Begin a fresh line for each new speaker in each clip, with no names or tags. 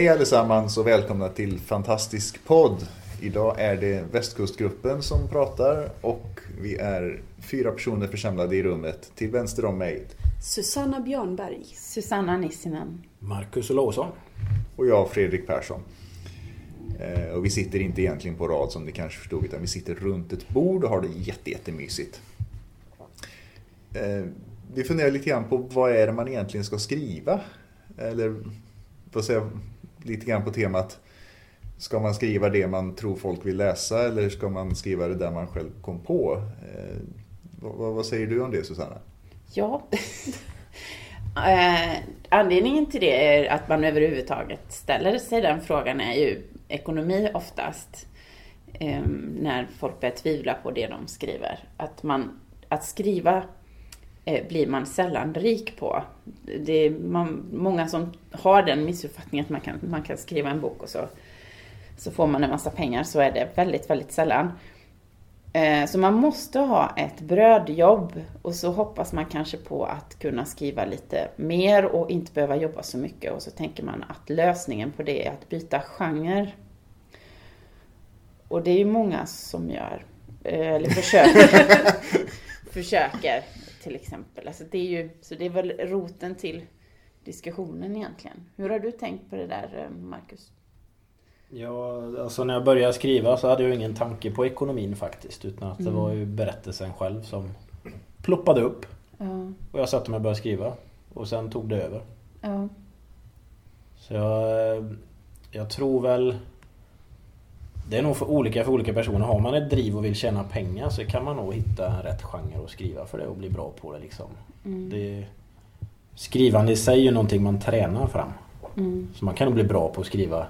Hej allesammans och välkomna till Fantastisk podd. Idag är det Västkustgruppen som pratar och vi är fyra personer församlade i rummet. Till vänster om mig
Susanna Björnberg.
Susanna Nissinen.
Marcus Olofsson.
och jag Fredrik Persson. Eh, Och vi sitter inte egentligen på rad som ni kanske förstod utan vi sitter runt ett bord och har det jätte, jättemysigt. Eh, Vi funderar lite grann på vad är det man egentligen ska skriva? Eller får säga lite grann på temat Ska man skriva det man tror folk vill läsa eller ska man skriva det där man själv kom på? Eh, vad, vad säger du om det Susanna?
Ja. eh, anledningen till det är att man överhuvudtaget ställer sig den frågan är ju ekonomi oftast. Eh, när folk börjar tvivla på det de skriver. Att, man, att skriva blir man sällan rik på. Det är man, många som har den missuppfattningen att man kan, man kan skriva en bok och så, så får man en massa pengar. Så är det väldigt, väldigt sällan. Eh, Så man måste ha ett brödjobb och så hoppas man kanske på att kunna skriva lite mer och inte behöva jobba så mycket. Och så tänker man att lösningen på det är att byta genre. Och det är ju många som gör, eh, eller försöker. försöker till exempel. Alltså det är ju, så det är väl roten till diskussionen egentligen. Hur har du tänkt på det där eh, Marcus?
Ja, alltså när jag började skriva så hade jag ingen tanke på ekonomin faktiskt. Utan att det var ju berättelsen själv som ploppade upp.
Ja,
Och jag satte mig och började skriva. Och sen tog det över.
ja,
Så jag, eh, jag tror väl... Det är nog för olika för olika personer. Har man ett driv och vill tjäna pengar så kan man nog hitta rätt genre och skriva för det och bli bra på det liksom. Det, skrivande i sig är ju någonting man tränar fram. Så man kan nog bli bra på att skriva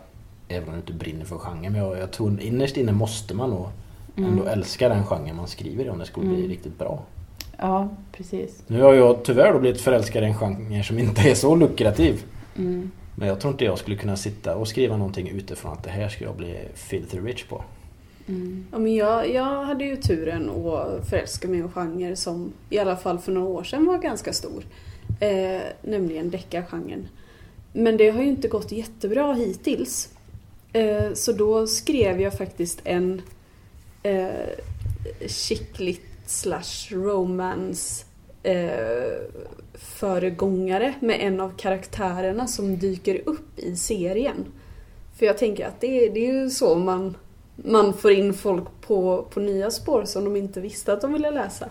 även om du inte brinner för genren. Men jag, jag tror innerst inne måste man nog ändå älska den genren man skriver i om det skulle bli riktigt bra.
ja precis.
Nu har jag tyvärr då blivit förälskad i en genre som inte är så lukrativ. Men jag tror inte jag skulle kunna sitta och skriva någonting utifrån att det här ska jag bli filthy rich på.
Ja, men jag, jag hade ju turen att förälska mig i en genre som i alla fall för några år sedan var ganska stor. Eh, nämligen deckargenren. Men det har ju inte gått jättebra hittills. Eh, så då skrev jag faktiskt en eh, chick lit slash romance eh, föregångare med en av karaktärerna som dyker upp i serien. För jag tänker att det, det är ju så man, man får in folk på, på nya spår som de inte visste att de ville läsa.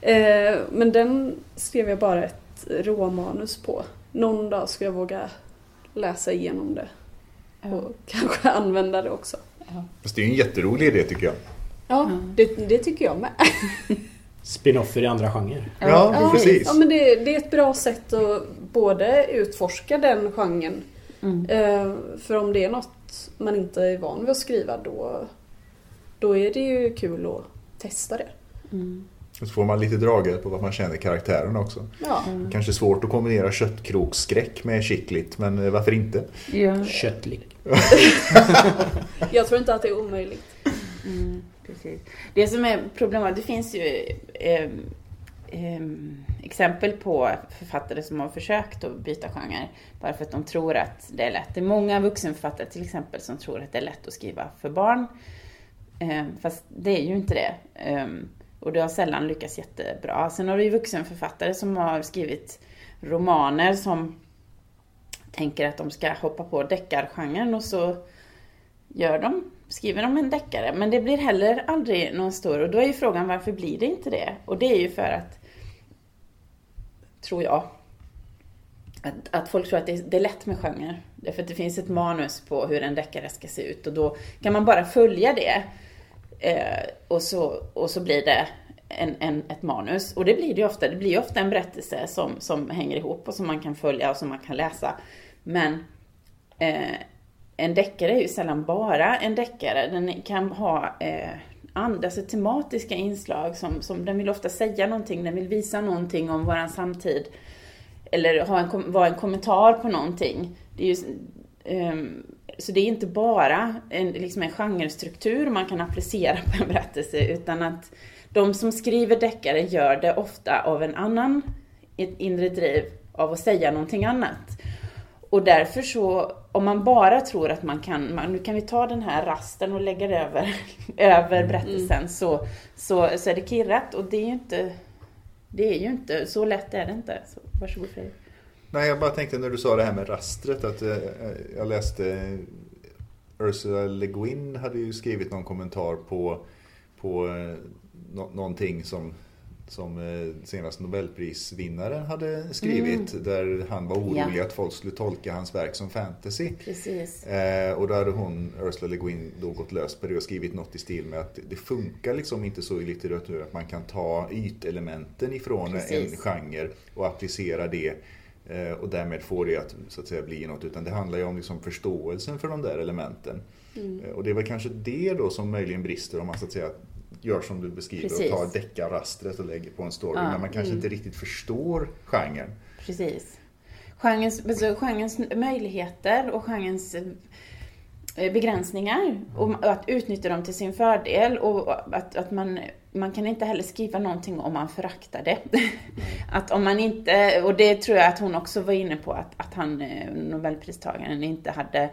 Eh, men den skrev jag bara ett råmanus på. Någon dag ska jag våga läsa igenom det. Och kanske använda det också.
Fast det är ju en jätterolig idé tycker jag.
Ja, det, det tycker jag med.
Spinoffer i andra genrer.
Ja, precis.
Ja, men det, det är ett bra sätt att både utforska den genren. Eh, för om det är något man inte är van vid att skriva då, då är det ju kul att testa det.
Och så får man lite draghjälp på vad man känner karaktären också.
Ja,
Kanske svårt att kombinera köttkroksskräck med chicklit, men eh, varför inte?
Ja,
Köttlig.
jag tror inte att det är omöjligt
precis. Det som är problematiskt, det finns ju eh, eh, exempel på författare som har försökt att byta genre bara för att de tror att det är lätt. Det är många vuxenförfattare till exempel som tror att det är lätt att skriva för barn. Eh, fast det är ju inte det. Eh, och det har sällan lyckats jättebra. Sen har du ju vuxenförfattare som har skrivit romaner som tänker att de ska hoppa på deckargenren och så gör de, skriver de en deckare. Men det blir heller aldrig någon stor. Och då är ju frågan varför blir det inte det? Och det är ju för att, tror jag, att, att folk tror att det är, det är lätt med genre. Därför att det finns ett manus på hur en deckare ska se ut och då kan man bara följa det. Eh, och, så, och så blir det en, en, ett manus. Och det blir det ju ofta. Det blir ju ofta en berättelse som, som hänger ihop och som man kan följa och som man kan läsa. Men eh, en deckare är ju sällan bara en deckare. Den kan ha eh, andra alltså tematiska inslag som, som den vill ofta säga någonting, den vill visa någonting om våran samtid. Eller ha en, vara en kommentar på någonting. Det är ju, um, så det är inte bara en, liksom en genrestruktur man kan applicera på en berättelse utan att de som skriver deckare gör det ofta av en annan ett inre driv av att säga någonting annat. Och därför så, om man bara tror att man kan, man, nu kan vi ta den här rasten och lägga det över, över mm. berättelsen mm. så, så, så är det kirrat och det är ju inte, det är ju inte, så lätt är det inte. Så, varsågod Fredrik.
Nej, jag bara tänkte när du sa det här med rastret att eh, jag läste Ursula Le Guin hade ju skrivit någon kommentar på, på eh, no någonting som som eh, senast Nobelprisvinnaren hade skrivit. Mm. Där han var orolig ja. att folk skulle tolka hans verk som fantasy.
Precis.
Eh, och då hade hon, Ursula Le Guin, då gått lös på det och skrivit något i stil med att det funkar liksom inte så i litteratur att man kan ta ytelementen ifrån Precis. en genre och applicera det eh, och därmed få det att, så att säga, bli något. Utan det handlar ju om liksom förståelsen för de där elementen. Mm. Eh, och det väl kanske det då som möjligen brister om man så att säga gör som du beskriver Precis. och tar deckarrastret och lägger på en story. Ja, men man kanske mm. inte riktigt förstår genren.
Precis. Genrens, alltså, genrens möjligheter och genrens eh, begränsningar och att utnyttja dem till sin fördel och att, att man, man kan inte heller skriva någonting om man föraktar det. att om man inte, och det tror jag att hon också var inne på, att, att han, eh, nobelpristagaren, inte hade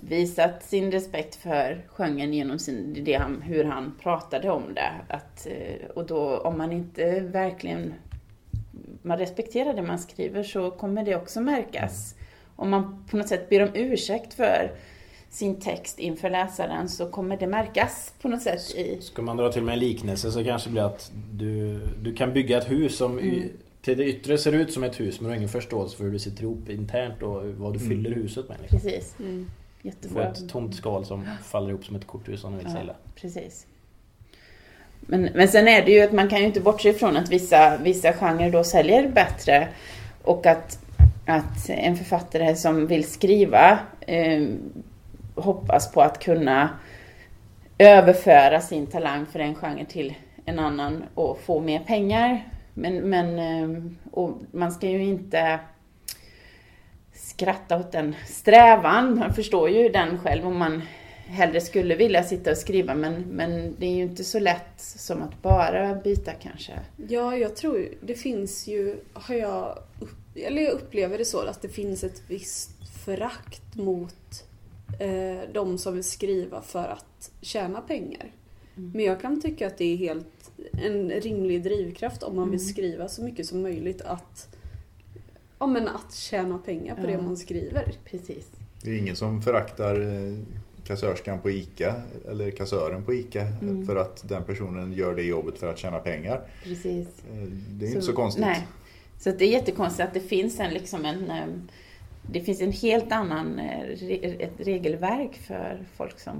visat sin respekt för genren genom sin, det han, hur han pratade om det. Att, eh, och då om man inte verkligen man respekterar det man skriver så kommer det också märkas. Om man på något sätt ber om ursäkt för sin text inför läsaren så kommer det märkas på något sätt i...
Ska man dra till med en liknelse så kanske det blir att du, du kan bygga ett hus som mm. till det yttre ser ut som ett hus men du har ingen förståelse för hur det sitter ihop internt och vad du mm. fyller huset med.
Liksom. Precis. Mm.
Jättebra. Få ett tomt skal som faller ihop som ett korthus om du vill ja, sälja.
Precis. Men, men sen är det ju att man kan ju inte bortse ifrån att vissa, vissa genrer då säljer bättre. Och att, att en författare som vill skriva eh, hoppas på att kunna överföra sin talang för en genre till en annan och få mer pengar. Men, men eh, och man ska ju inte skratta åt den strävan. Man förstår ju den själv om man hellre skulle vilja sitta och skriva men, men det är ju inte så lätt som att bara byta kanske.
Ja, jag tror det finns ju, har jag, eller jag upplever det så, att det finns ett visst förakt mot eh, de som vill skriva för att tjäna pengar. Mm. Men jag kan tycka att det är helt en rimlig drivkraft om man vill mm. skriva så mycket som möjligt att ja, men att tjäna pengar på ja. det man skriver.
Precis.
Det är ingen som föraktar eh, kassörskan på ICA eller kassören på ICA mm. för att den personen gör det jobbet för att tjäna pengar.
Precis.
Eh, det är så, inte så konstigt.
Nej. Så det är jättekonstigt att det finns en, liksom en eh, det finns en helt annan ett regelverk för folk som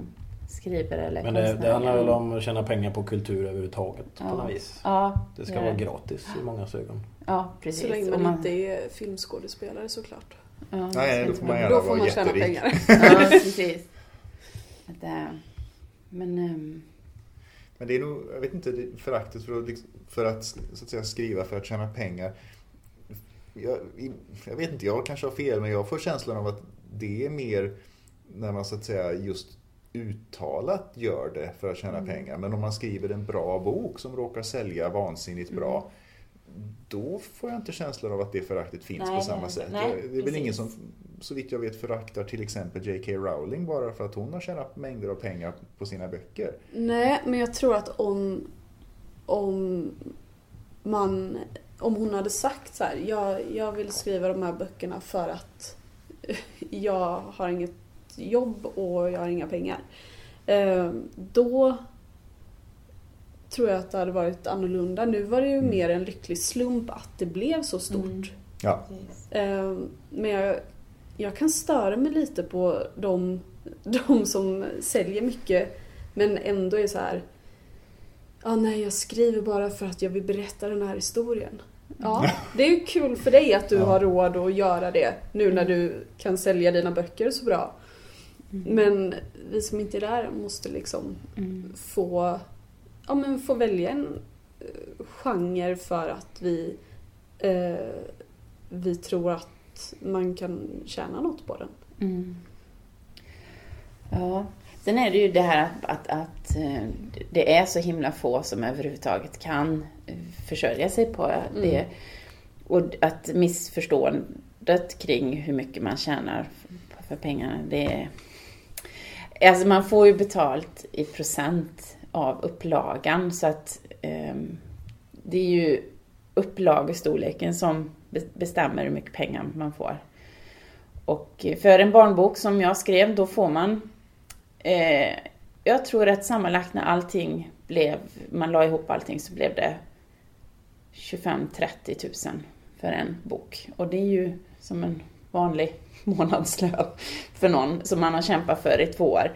skriver eller
Men det, det handlar väl om att tjäna pengar på kultur överhuvudtaget
ja.
på något vis.
Ja,
det ska vara gratis i många ögon.
Ja, precis.
Så länge man, man... inte är filmskådespelare såklart.
Ja, Nej, då får man gärna då får man tjäna pengar.
ja, precis. Att, äh, men... Ähm...
Men det är nog, jag vet inte, föraktet för att, liksom, för att, så att säga, skriva för att tjäna pengar. Jag, jag vet inte, jag kanske har fel, men jag får känslan av att det är mer när man så att säga just uttalat gör det för att tjäna mm. pengar. Men om man skriver en bra bok som råkar sälja vansinnigt bra mm då får jag inte känslan av att det föraktet finns nej, på samma nej, sätt. Nej, det är precis. väl ingen som, så vitt jag vet, föraktar till exempel J.K. Rowling bara för att hon har tjänat mängder av pengar på sina böcker.
Nej, men jag tror att om, om man, om hon hade sagt så här, jag, jag vill skriva de här böckerna för att jag har inget jobb och jag har inga pengar. Eh, då tror jag att det hade varit annorlunda. Nu var det ju mm. mer en lycklig slump att det blev så stort. Mm.
Ja.
Ehm, men jag, jag kan störa mig lite på de, de som säljer mycket men ändå är så här. Ja, ah, nej, jag skriver bara för att jag vill berätta den här historien. Ja, det är ju kul för dig att du ja. har råd att göra det nu när mm. du kan sälja dina böcker så bra. Men vi som inte är där måste liksom
Mm.
få, ja, men få välja en eh, genre för att vi, eh, vi tror att man kan tjäna något på den.
Mm. Ja, sen är det ju det här att, att, att eh, det är så himla få som överhuvudtaget kan försörja sig på det. Och att missförståendet kring hur mycket man tjänar för- för pengarna, det är... Alltså man får ju betalt i procent av upplagan så att eh, det är ju upplagestorleken som bestämmer hur mycket pengar man får. Och eh, för en barnbok som jag skrev, då får man... Eh, jag tror att sammanlagt när allting blev... Man la ihop allting så blev det 25-30 tusen för en bok. Och det är ju som en vanlig månadslön för någon som man har kämpat för i två år.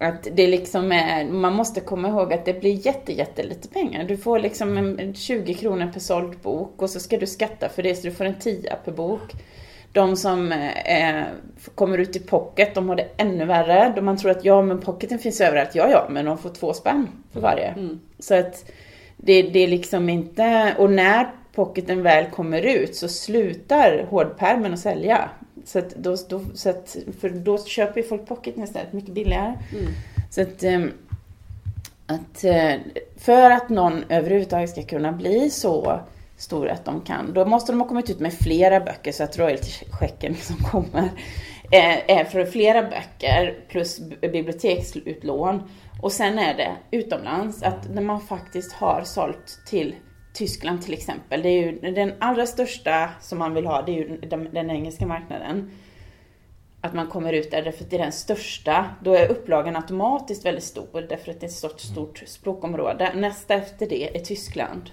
Att det liksom är, man måste komma ihåg att det blir jätte, jättelite pengar. Du får liksom en, en 20 kronor per såld bok och så ska du skatta för det så du får en 10 per bok. De som eh, kommer ut i pocket, de har det ännu värre. De man tror att ja, men pocketen finns överallt. Ja, ja, men de får två spänn för varje. Så att det, det är liksom inte... Och när pocketen väl kommer ut så slutar hårdpärmen att sälja. Så att då, då, så att, för då köper ju folk pocketen istället, mycket billigare. Så att, ehm, att eh, för att någon överhuvudtaget ska kunna bli så stor att de kan, då måste de ha kommit ut med flera böcker så att royaltychecken som kommer är, är för flera böcker plus biblioteksutlån. Och sen är det utomlands, att när man faktiskt har sålt till Tyskland till exempel, det är ju den allra största som man vill ha, det är ju den, den engelska marknaden att man kommer ut där därför att det är den största. Då är upplagan automatiskt väldigt stor därför att det är ett stort, stort språkområde. Nästa efter det är Tyskland.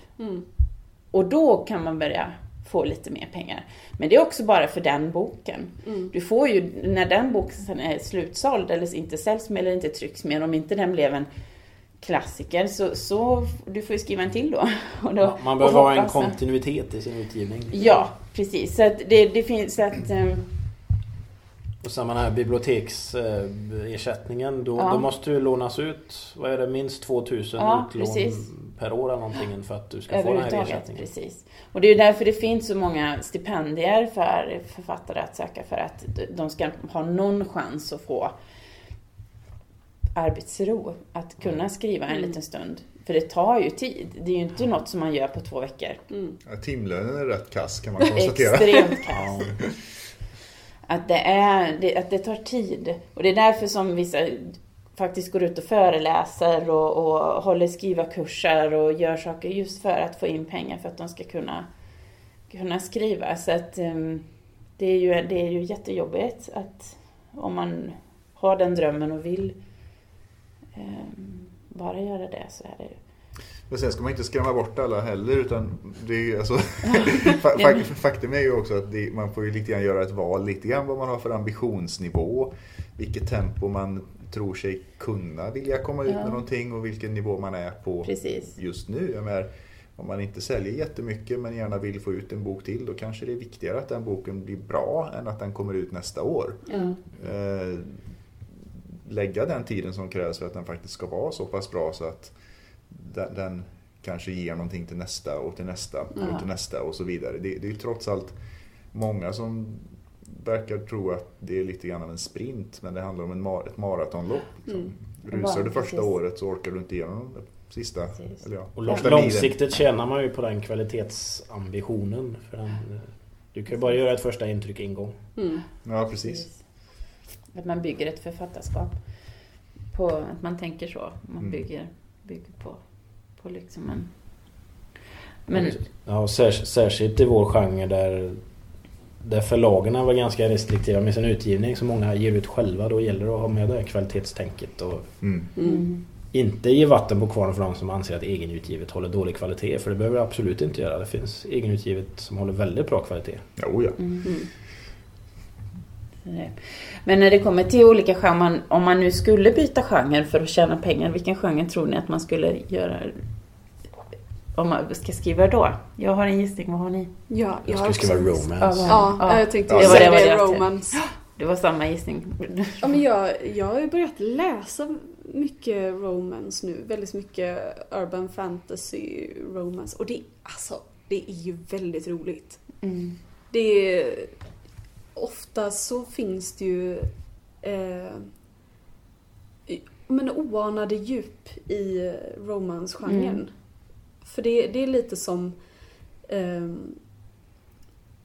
Och då kan man börja få lite mer pengar. Men det är också bara för den boken. Du får ju, när den boken sen är slutsåld eller inte säljs mer eller inte trycks mer, om inte den blev en klassiker så, så du får ju skriva en till då. Då
Man
och
behöver ha en kontinuitet i sin utgivning.
Ja, precis. Så att det, det finns så att... ehm,
Och samma här biblioteksersättningen. Då,
Ja.
då måste du lånas ut, vad är det, minst 2000
Ja,
utlån
precis.
per år eller någonting för att du ska få den här ersättningen.
precis. Och det är ju därför det finns så många stipendier för författare att söka för att de ska ha någon chans att få arbetsro. Att kunna skriva en liten stund. För det tar ju tid. Det är ju inte något som man gör på två veckor.
Ja, timlönen är rätt kass kan man konstatera.
Extremt kass. Att det, är, det, att det tar tid. Och det är därför som vissa faktiskt går ut och föreläser och, och håller skrivarkurser och gör saker just för att få in pengar för att de ska kunna, kunna skriva. Så att ehm, det är, ju, det är ju jättejobbigt att om man har den drömmen och vill bara göra det så är det ju
Men sen ska man inte skrämma bort alla heller utan det är alltså, fa- fa- Faktum är ju också att det, man får ju lite grann göra ett val lite grann vad man har för ambitionsnivå. Vilket tempo man tror sig kunna vilja komma ut
Ja.
med någonting och vilken nivå man är på
Precis.
just nu. Jag menar, om man inte säljer jättemycket men gärna vill få ut en bok till då kanske det är viktigare att den boken blir bra än att den kommer ut nästa år.
Ja.
Eh, lägga den tiden som krävs för att den faktiskt ska vara så pass bra så att den, den kanske ger någonting till nästa och till nästa och
Ja.
till nästa och så vidare. Det, det är ju trots allt många som verkar tro att det är lite grann av en sprint men det handlar om en mar- ett maratonlopp. Liksom. Rusar du första
precis.
året så orkar du inte igenom det sista.
Precis.
Eller ja,
Och lång,
milen.
långsiktigt tjänar man ju på den kvalitetsambitionen. För den, du kan ju bara göra ett första intryck en gång.
Ja, precis.
Att man bygger ett författarskap. På att man tänker så. Man
Mm.
bygger, bygger på, på liksom en... Men,
Ja, och särskilt i vår genre där, där förlagen var ganska restriktiva med sin utgivning så många ger ut själva. Då gäller det att ha med det här kvalitetstänket och
Mm.
mm,
inte ge vatten på kvarnen för de som anser att egenutgivet håller dålig kvalitet. För det behöver det absolut inte göra. Det finns egenutgivet som håller väldigt bra kvalitet.
Jo, ja.
mm. Men när det kommer till olika genrer, om man nu skulle byta genre för att tjäna pengar, vilken genre tror ni att man skulle göra? Om man ska skriva då? Jag har en gissning, vad har ni?
Ja,
Jag skulle skriva romance.
Ja,
Ja.
jag tänkte
Ja, det
var
det,
det jag
romance.
Det var samma gissning.
Ja, men jag, jag har ju börjat läsa mycket romance nu. Väldigt mycket urban fantasy romance. Och det, alltså, det är ju väldigt roligt.
Mm.
Det är, ofta så finns det ju eh, men oanade djup i romansgenren.
Mm.
För det, det är lite som ehm,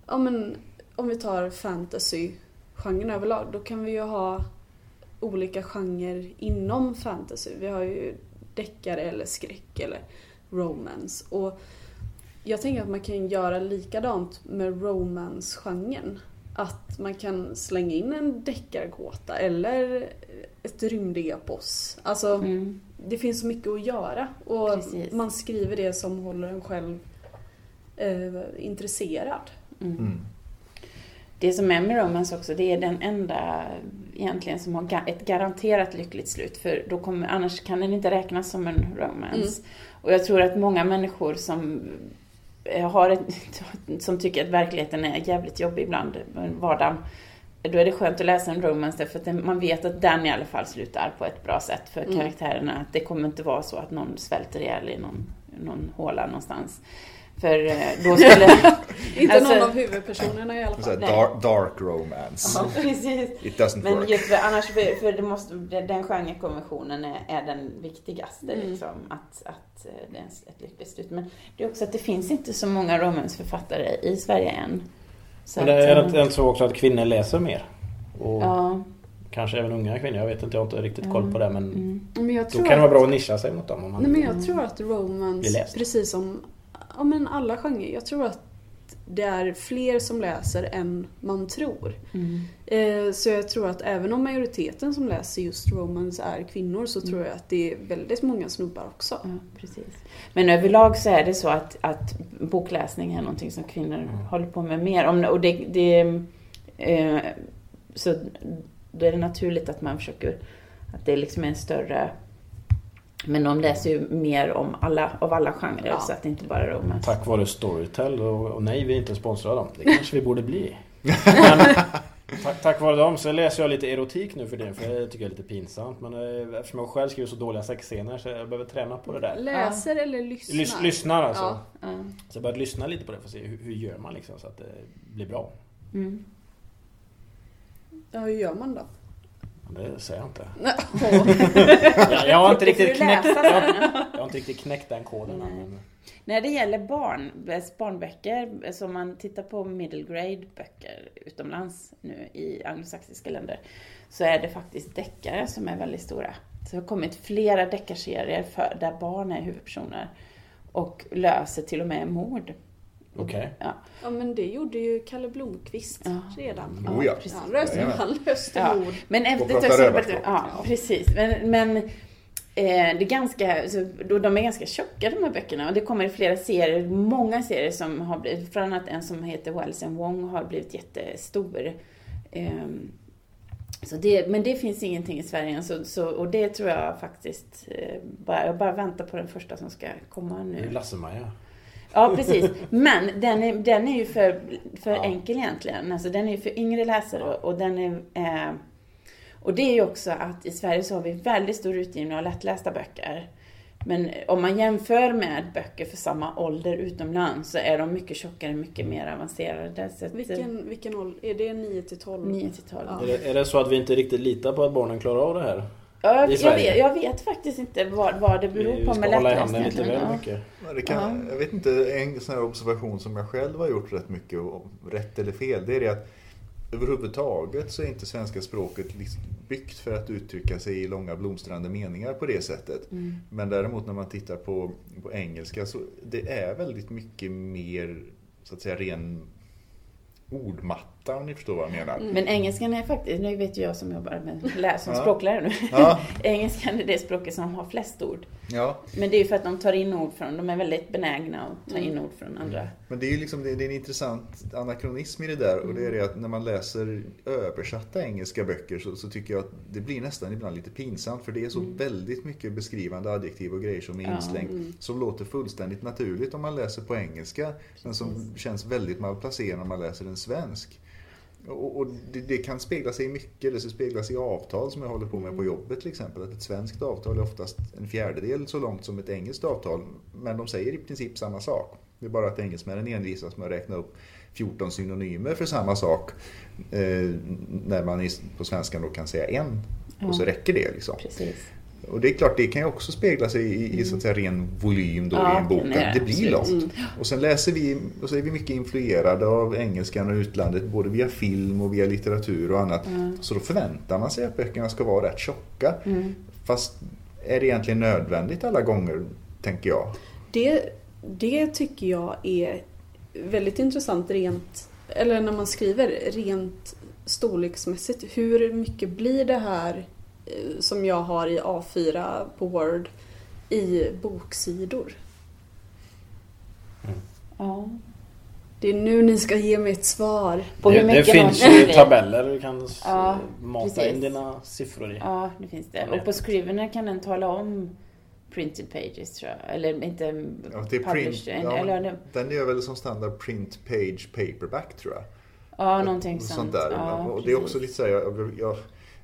ja, men, om vi tar fantasy-genren överlag, då kan vi ju ha olika genrer inom fantasy. Vi har ju deckare eller skräck eller romance. Och jag tänker att man kan göra likadant med romance-genren. Att man kan slänga in en deckargåta eller ett rymdepos. Alltså,
Mm.
det finns så mycket att göra och
Precis.
man skriver det som håller en själv eh, intresserad.
Mm.
Mm.
Det som är med romance också, det är den enda egentligen som har ga- ett garanterat lyckligt slut. För då kommer, annars kan den inte räknas som en romance. Och jag tror att många människor som har ett, som tycker att verkligheten är jävligt jobbig ibland, vardagen. Då är det skönt att läsa en romance därför att man vet att den i alla fall slutar på ett bra sätt för
Mm.
karaktärerna. Att det kommer inte vara så att någon svälter ihjäl i någon, någon håla någonstans. För eh, då skulle...
Inte
Alltså-
någon av huvudpersonerna i alla
Så
fall.
dark, dark romance.
Ja, precis.
It doesn't
Men
work.
just för, annars, för, för det måste, den genrekonventionen är, är den viktigaste.
Mm.
Liksom, att, att eh, det är ett lyckligt slut. Men det är också att det finns inte så många romansförfattare i Sverige än. Så
Men det
att,
är
eh,
det inte så också att kvinnor läser mer? Och
Ja.
kanske även unga kvinnor. Jag vet inte, jag har inte riktigt koll på det men
Mm.
Men jag
då kan det vara
att-
bra att nischa sig mot dem. Om man...
Nej men jag tror att romance, precis som ja, men alla genrer, jag tror att det är fler som läser än man tror.
Mm.
Eh, så jag tror att även om majoriteten som läser just romance är kvinnor så
Mm.
tror jag att det är väldigt många snubbar också.
Ja, precis. Men överlag så är det så att, att bokläsning är någonting som kvinnor
Mm.
håller på med mer. Om, och det, det, eh, så då är det naturligt att man försöker, att det liksom är en större men de läser ju mer om alla, av alla genrer
Ja.
så att det inte bara är romance.
Tack vare Storytel och, och nej vi är inte sponsrade av dem. Det kanske vi borde bli. Men, tack, tack vare dem så läser jag lite erotik nu för det för det tycker jag är lite pinsamt. Men eh, eftersom jag själv skriver så dåliga sexscener så jag behöver träna på det där.
Läser eller lyssnar?
Lys, lyssnar alltså.
Ja.
Ja.
Så jag börjat lyssna lite på det för att se hur, hur gör man liksom så att det blir bra.
Mm.
Ja, hur gör man då?
Det säger jag inte. Jag, jag har inte riktigt knäckt, jag, jag har inte riktigt knäckt den koden än,
Nej.
men
När det gäller barn, barnböcker, så om man tittar på middle grade böcker utomlands nu i anglosaxiska länder, så är det faktiskt deckare som är väldigt stora. Så det har kommit flera deckarserier för, där barn är huvudpersoner och löser till och med mord.
Okej.
Ja,
Ja men det gjorde ju Kalle Blomqvist
Ja.
redan.
Oh ja.
precis.
Han löste, han löste
Ja.
mord.
Men efter
rövarskap.
Ja, precis. Men, men eh, det är ganska, så, då, de är ganska tjocka de här böckerna och det kommer flera serier, många serier som har blivit, bland annat en som heter Wells and Wong har blivit jättestor. Ehm, så det, men det finns ingenting i Sverige än, så, så, och det tror jag faktiskt, eh, bara, jag bara väntar på den första som ska komma
Det är
nu.
Lasse-Maja.
Ja, precis. Men den är, den är ju för, för
Ja.
enkel egentligen. Alltså den är ju för yngre läsare och den är... Eh, och det är ju också att i Sverige så har vi väldigt stor utgivning av lättlästa böcker. Men om man jämför med böcker för samma ålder utomlands så är de mycket tjockare, mycket mer avancerade. Så att,
Vilken, vilken ålder? Är det 9 till 12?
9 till 12.
Ja.
Är, det, är det så att vi inte riktigt litar på att barnen klarar av det här?
Ja, jag, jag, vet, jag vet faktiskt inte vad, vad det beror
Vi
på med lättläsning.
lite väl
Ja.
mycket.
Det kan, Jag vet inte, en sån här observation som jag själv har gjort rätt mycket, och rätt eller fel, det är det att överhuvudtaget så är inte svenska språket byggt för att uttrycka sig i långa blomstrande meningar på det sättet.
Mm.
Men däremot när man tittar på, på engelska så det är väldigt mycket mer så att säga ren ordmatta om ni förstår vad jag menar.
Mm.
Men engelskan är faktiskt, nu vet ju jag som jobbar med som
Ja.
språklärare nu.
Ja,
Engelskan är det språket som har flest ord.
ja.
Men det är ju för att de tar in ord från, de är väldigt benägna att ta in ord från andra.
Men det är ju liksom, det är en intressant anakronism i det där och det är det att när man läser översatta engelska böcker så, så tycker jag att det blir nästan ibland lite pinsamt för det är så väldigt mycket beskrivande adjektiv och grejer som är
Ja.
inslängt
Mm.
som låter fullständigt naturligt om man läser på engelska men som känns väldigt malplacerande om man läser en svensk. Och, och det, det, kan spegla sig i mycket. Det speglar sig i avtal som jag håller på med på jobbet till exempel. Att ett svenskt avtal är oftast en fjärdedel så långt som ett engelskt avtal. Men de säger i princip samma sak. Det är bara att engelsmännen envisas med att räkna upp 14 synonymer för samma sak. Eh, när man på svenskan då kan säga en. Och så räcker det. Liksom.
Precis.
Och det är klart, det kan ju också spegla sig i, i så att säga, ren volym då ja, i en bok. Det, det blir långt. Och sen läser vi, och så är vi mycket influerade av engelskan och utlandet, både via film och via litteratur och annat. Mm. Så då förväntar man sig att böckerna ska vara rätt tjocka. Mm. Fast är det egentligen nödvändigt alla gånger, tänker jag?
Det, det tycker jag är väldigt intressant rent, eller när man skriver rent storleksmässigt. Hur mycket blir det här som jag har i A4 på Word i boksidor.
Mm. Ja.
Det är nu ni ska ge mig ett svar.
På hur mycket det finns ju tabeller du kan ja, mata precis. in dina siffror i.
Ja, det finns det. Och på Scrivener kan den tala om printed pages tror jag. Eller inte
ja, det är print, ja, eller, Den är väl som standard print page paperback tror jag.
Ja, någonting sånt. sånt
där.
Ja,
och det är också lite så här, jag, jag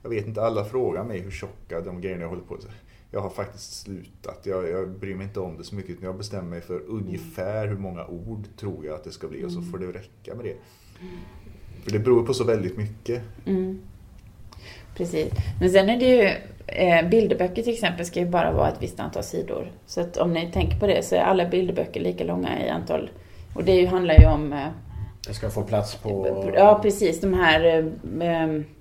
jag vet inte, alla frågar mig hur tjocka de grejerna jag håller på med. Jag har faktiskt slutat. Jag, jag bryr mig inte om det så mycket. Jag bestämmer mig för ungefär hur många ord tror jag att det ska bli och så får det räcka med det. För det beror på så väldigt mycket.
Mm. Precis. Men sen är det ju eh, bilderböcker till exempel ska ju bara vara ett visst antal sidor. Så att om ni tänker på det så är alla bilderböcker lika långa i antal. Och det handlar ju om... Eh,
det ska få plats på...
Ja, precis. De här eh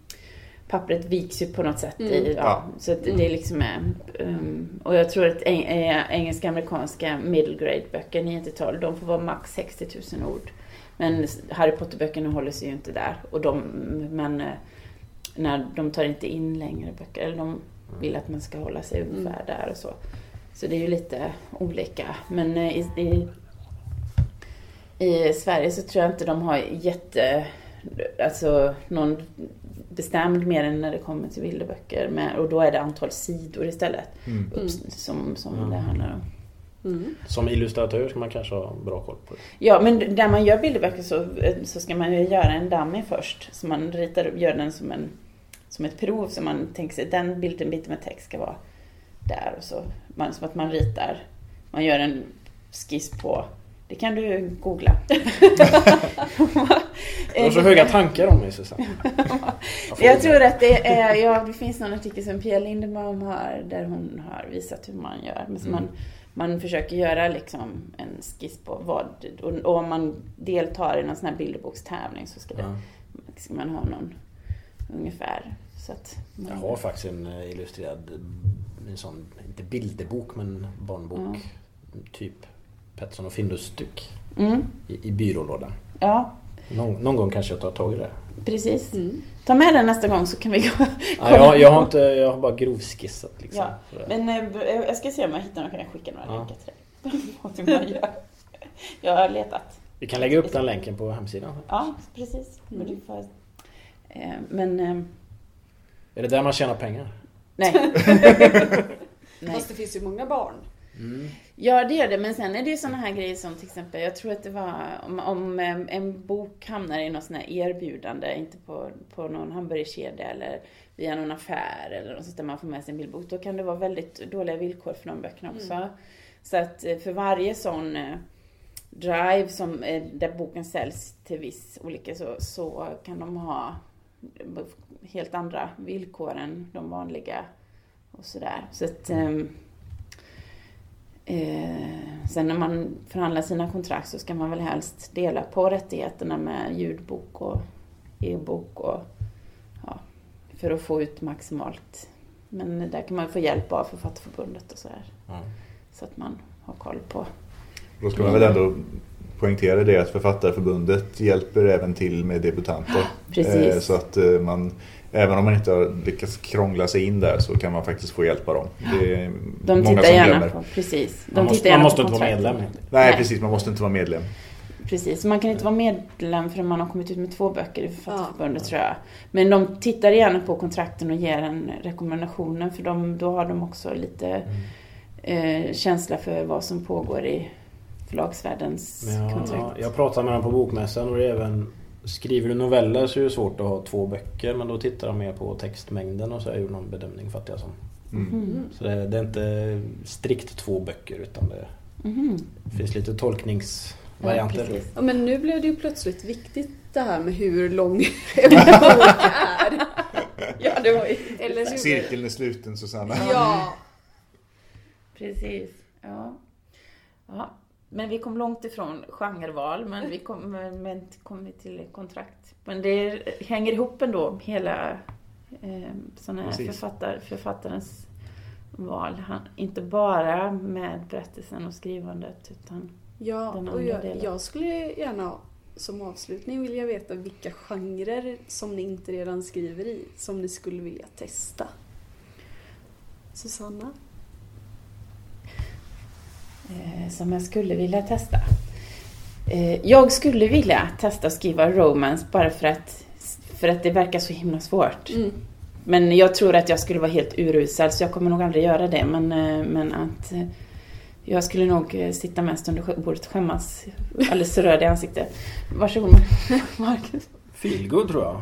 pappret viks ju på något sätt. Mm. I, ja, ja. Så att det liksom är... Um, och jag tror att engelska amerikanska middle grade böcker, 9-12, de får vara max 60 000 ord. Men Harry Potter-böckerna håller sig ju inte där. Och de, men eh, när de tar inte in längre böcker. Eller de vill att man ska hålla sig mm. ungefär mm. där och så. Så det är ju lite olika. Men eh, i, i, i Sverige så tror jag inte de har jätte alltså någon bestämd mer än när det kommer till bilderböcker. Med, och då är det antal sidor istället mm. upp, som, som mm. det handlar om.
Mm. Som illustratör ska man kanske ha bra koll på det.
Ja, men när man gör bilderböcker så, så ska man ju göra en dummy först. Så man ritar, gör den som, en, som ett prov. Så man tänker sig den bilden, biten med text ska vara där. Och så, man, som att man ritar, man gör en skiss på det kan du googla.
Du har så höga tankar om mig Susanne.
jag tror att det är, ja, det finns någon artikel som Pia Lindebaum har där hon har visat hur man gör. Men mm. man, man försöker göra liksom en skiss på vad, och, och om man deltar i någon sån här bilderbokstävling så ska, det, ja. ska man ha någon ungefär. Så att
man, jag har faktiskt en eh, illustrerad, en sån, inte bilderbok men barnbok. Ja. Typ Pettersson och Findus-styck mm. i, i byrålådan.
Ja.
Någon, någon, gång kanske jag tar tag i det.
Precis. Mm. Ta med den nästa gång så kan vi gå.
Ja, jag, jag, har inte, jag har bara grovskissat. Liksom,
ja. Men äh, jag ska se om jag hittar något. Kan jag skicka några ja. länkar till dig. jag har letat.
Vi kan lägga upp den länken på hemsidan.
Ja, precis. Mm. Men, får, äh, men äh,
är det där man tjänar pengar?
Nej.
Nej. Fast det finns ju många barn
Mm. Ja, det gör det. Men sen är det ju sådana här grejer som till exempel, jag tror att det var om, om en bok hamnar i något sånt här erbjudande, inte på, på någon hamburgerkedja eller via någon affär eller något sånt där man får med sig en bildbok, då kan det vara väldigt dåliga villkor för de böckerna också. Mm. Så att eh, för varje sån eh, drive som, eh, där boken säljs till viss olika så, så kan de ha helt andra villkor än de vanliga och sådär. Så att um, Eh, sen när man förhandlar sina kontrakt så ska man väl helst dela på rättigheterna med ljudbok och e-bok och ja, för att få ut maximalt. Men där kan man få hjälp av Författarförbundet och sådär. Mm. Så att man har koll på.
Då ska man väl ändå poängtera det att Författarförbundet hjälper även till med debutanter.
Precis. Eh,
så att eh, man Även om man inte har lyckats krångla sig in där så kan man faktiskt få hjälpa dem. Det är
De många tittar gärna glömmer. på, precis.
De man måste, man måste inte vara medlem. Nej,
Nej, precis. Man måste inte vara medlem.
Precis, man kan inte vara medlem förrän man har kommit ut med två böcker i Författarförbundet ja. tror jag. Men de tittar gärna på kontrakten och ger en rekommendationen för de, då har de också lite mm. eh, känsla för vad som pågår i förlagsvärldens
ja,
kontrakt.
Jag pratade med dem på Bokmässan och det är även Skriver du noveller så är det svårt att ha två böcker men då tittar de mer på textmängden och så har jag gjort någon bedömning fattar jag som.
Mm.
Så det, det är inte strikt två böcker utan det
Mhm.
finns lite
Ja,
tolkningsvarianter.
precis.
Ja, men nu blev det ju plötsligt viktigt det här med hur lång en bok är.
Ja, det var
Eller hur?
Cirkeln är sluten Susanna.
Ja.
Precis. Ja. ja. Men vi kom långt ifrån genreval, men vi kom, men, kom vi till kontrakt. Men det hänger ihop ändå, hela eh, sån här
Precis.
författar, författarens val. Han, inte bara med berättelsen och skrivandet, utan
Ja,
Den
och
andra
jag,
delen.
jag skulle gärna som avslutning vilja veta vilka genrer som ni inte redan skriver i, som ni skulle vilja testa. Susanna?
Eh, som jag skulle vilja testa. Eh, jag skulle vilja testa att skriva romance bara för att, för att det verkar så himla svårt.
Mm.
Men jag tror att jag skulle vara helt urusel så jag kommer nog aldrig göra det. Men, eh, men att eh, jag skulle nog sitta mest under bordet och skämmas alldeles röd i ansiktet. Varsågod Marcus.
Feelgood tror jag.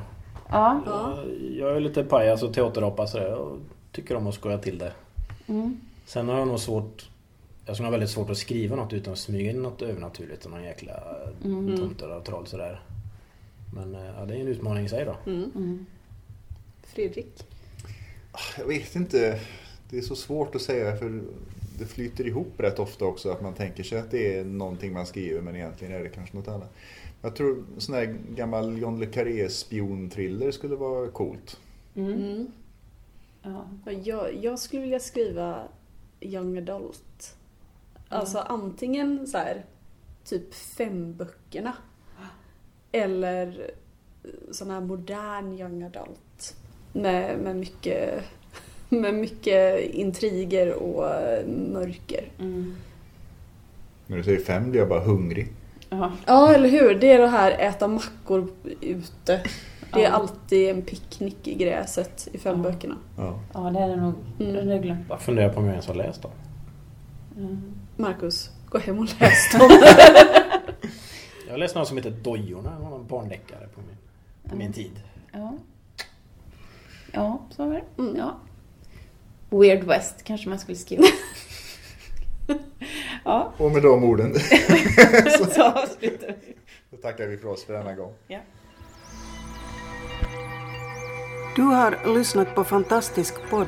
Ja.
Ja.
Jag- Jag är lite pajas och teaterapa sådär och tycker om att skoja till det.
Mm.
Sen har jag nog svårt Jag skulle ha väldigt svårt att skriva något utan att smyga in något övernaturligt och någon jäkla
Mm.
tomtar och troll sådär. Men eh, ja, det är en utmaning i sig då.
Mm.
Mm.
Fredrik?
Jag vet inte. Det är så svårt att säga för det flyter ihop rätt ofta också att man tänker sig att det är någonting man skriver men egentligen är det kanske något annat. Jag tror sån här gammal John le Carré spionthriller skulle vara coolt.
Mm.
Mm.
Ja.
Jag, jag skulle vilja skriva young adult. Alltså antingen så här typ fem böckerna. Eller sån här modern young adult. Med, med, mycket, med mycket intriger och eh, mörker.
Mm.
När du säger fem blir jag bara hungrig.
Ja.
Ja, eller hur? Det är det här äta mackor ute. Det är
Ja.
alltid en picknick i gräset i fem
Ja.
böckerna.
Ja.
ja, det är det nog.
Mm.
Det jag glömt
Jag funderar på om jag ens har läst dem.
Mm.
Marcus, gå hem och läs dem.
Jag läste någon som heter Dojorna, någon barndeckare på min, på min tid.
Ja. Ja, så var det.
Mm.
Ja. Weird West kanske man skulle skriva. ja,
Och med de orden
så avslutar vi.
så tackar vi för oss för denna gång.
Ja.
Du har lyssnat på Fantastisk podd.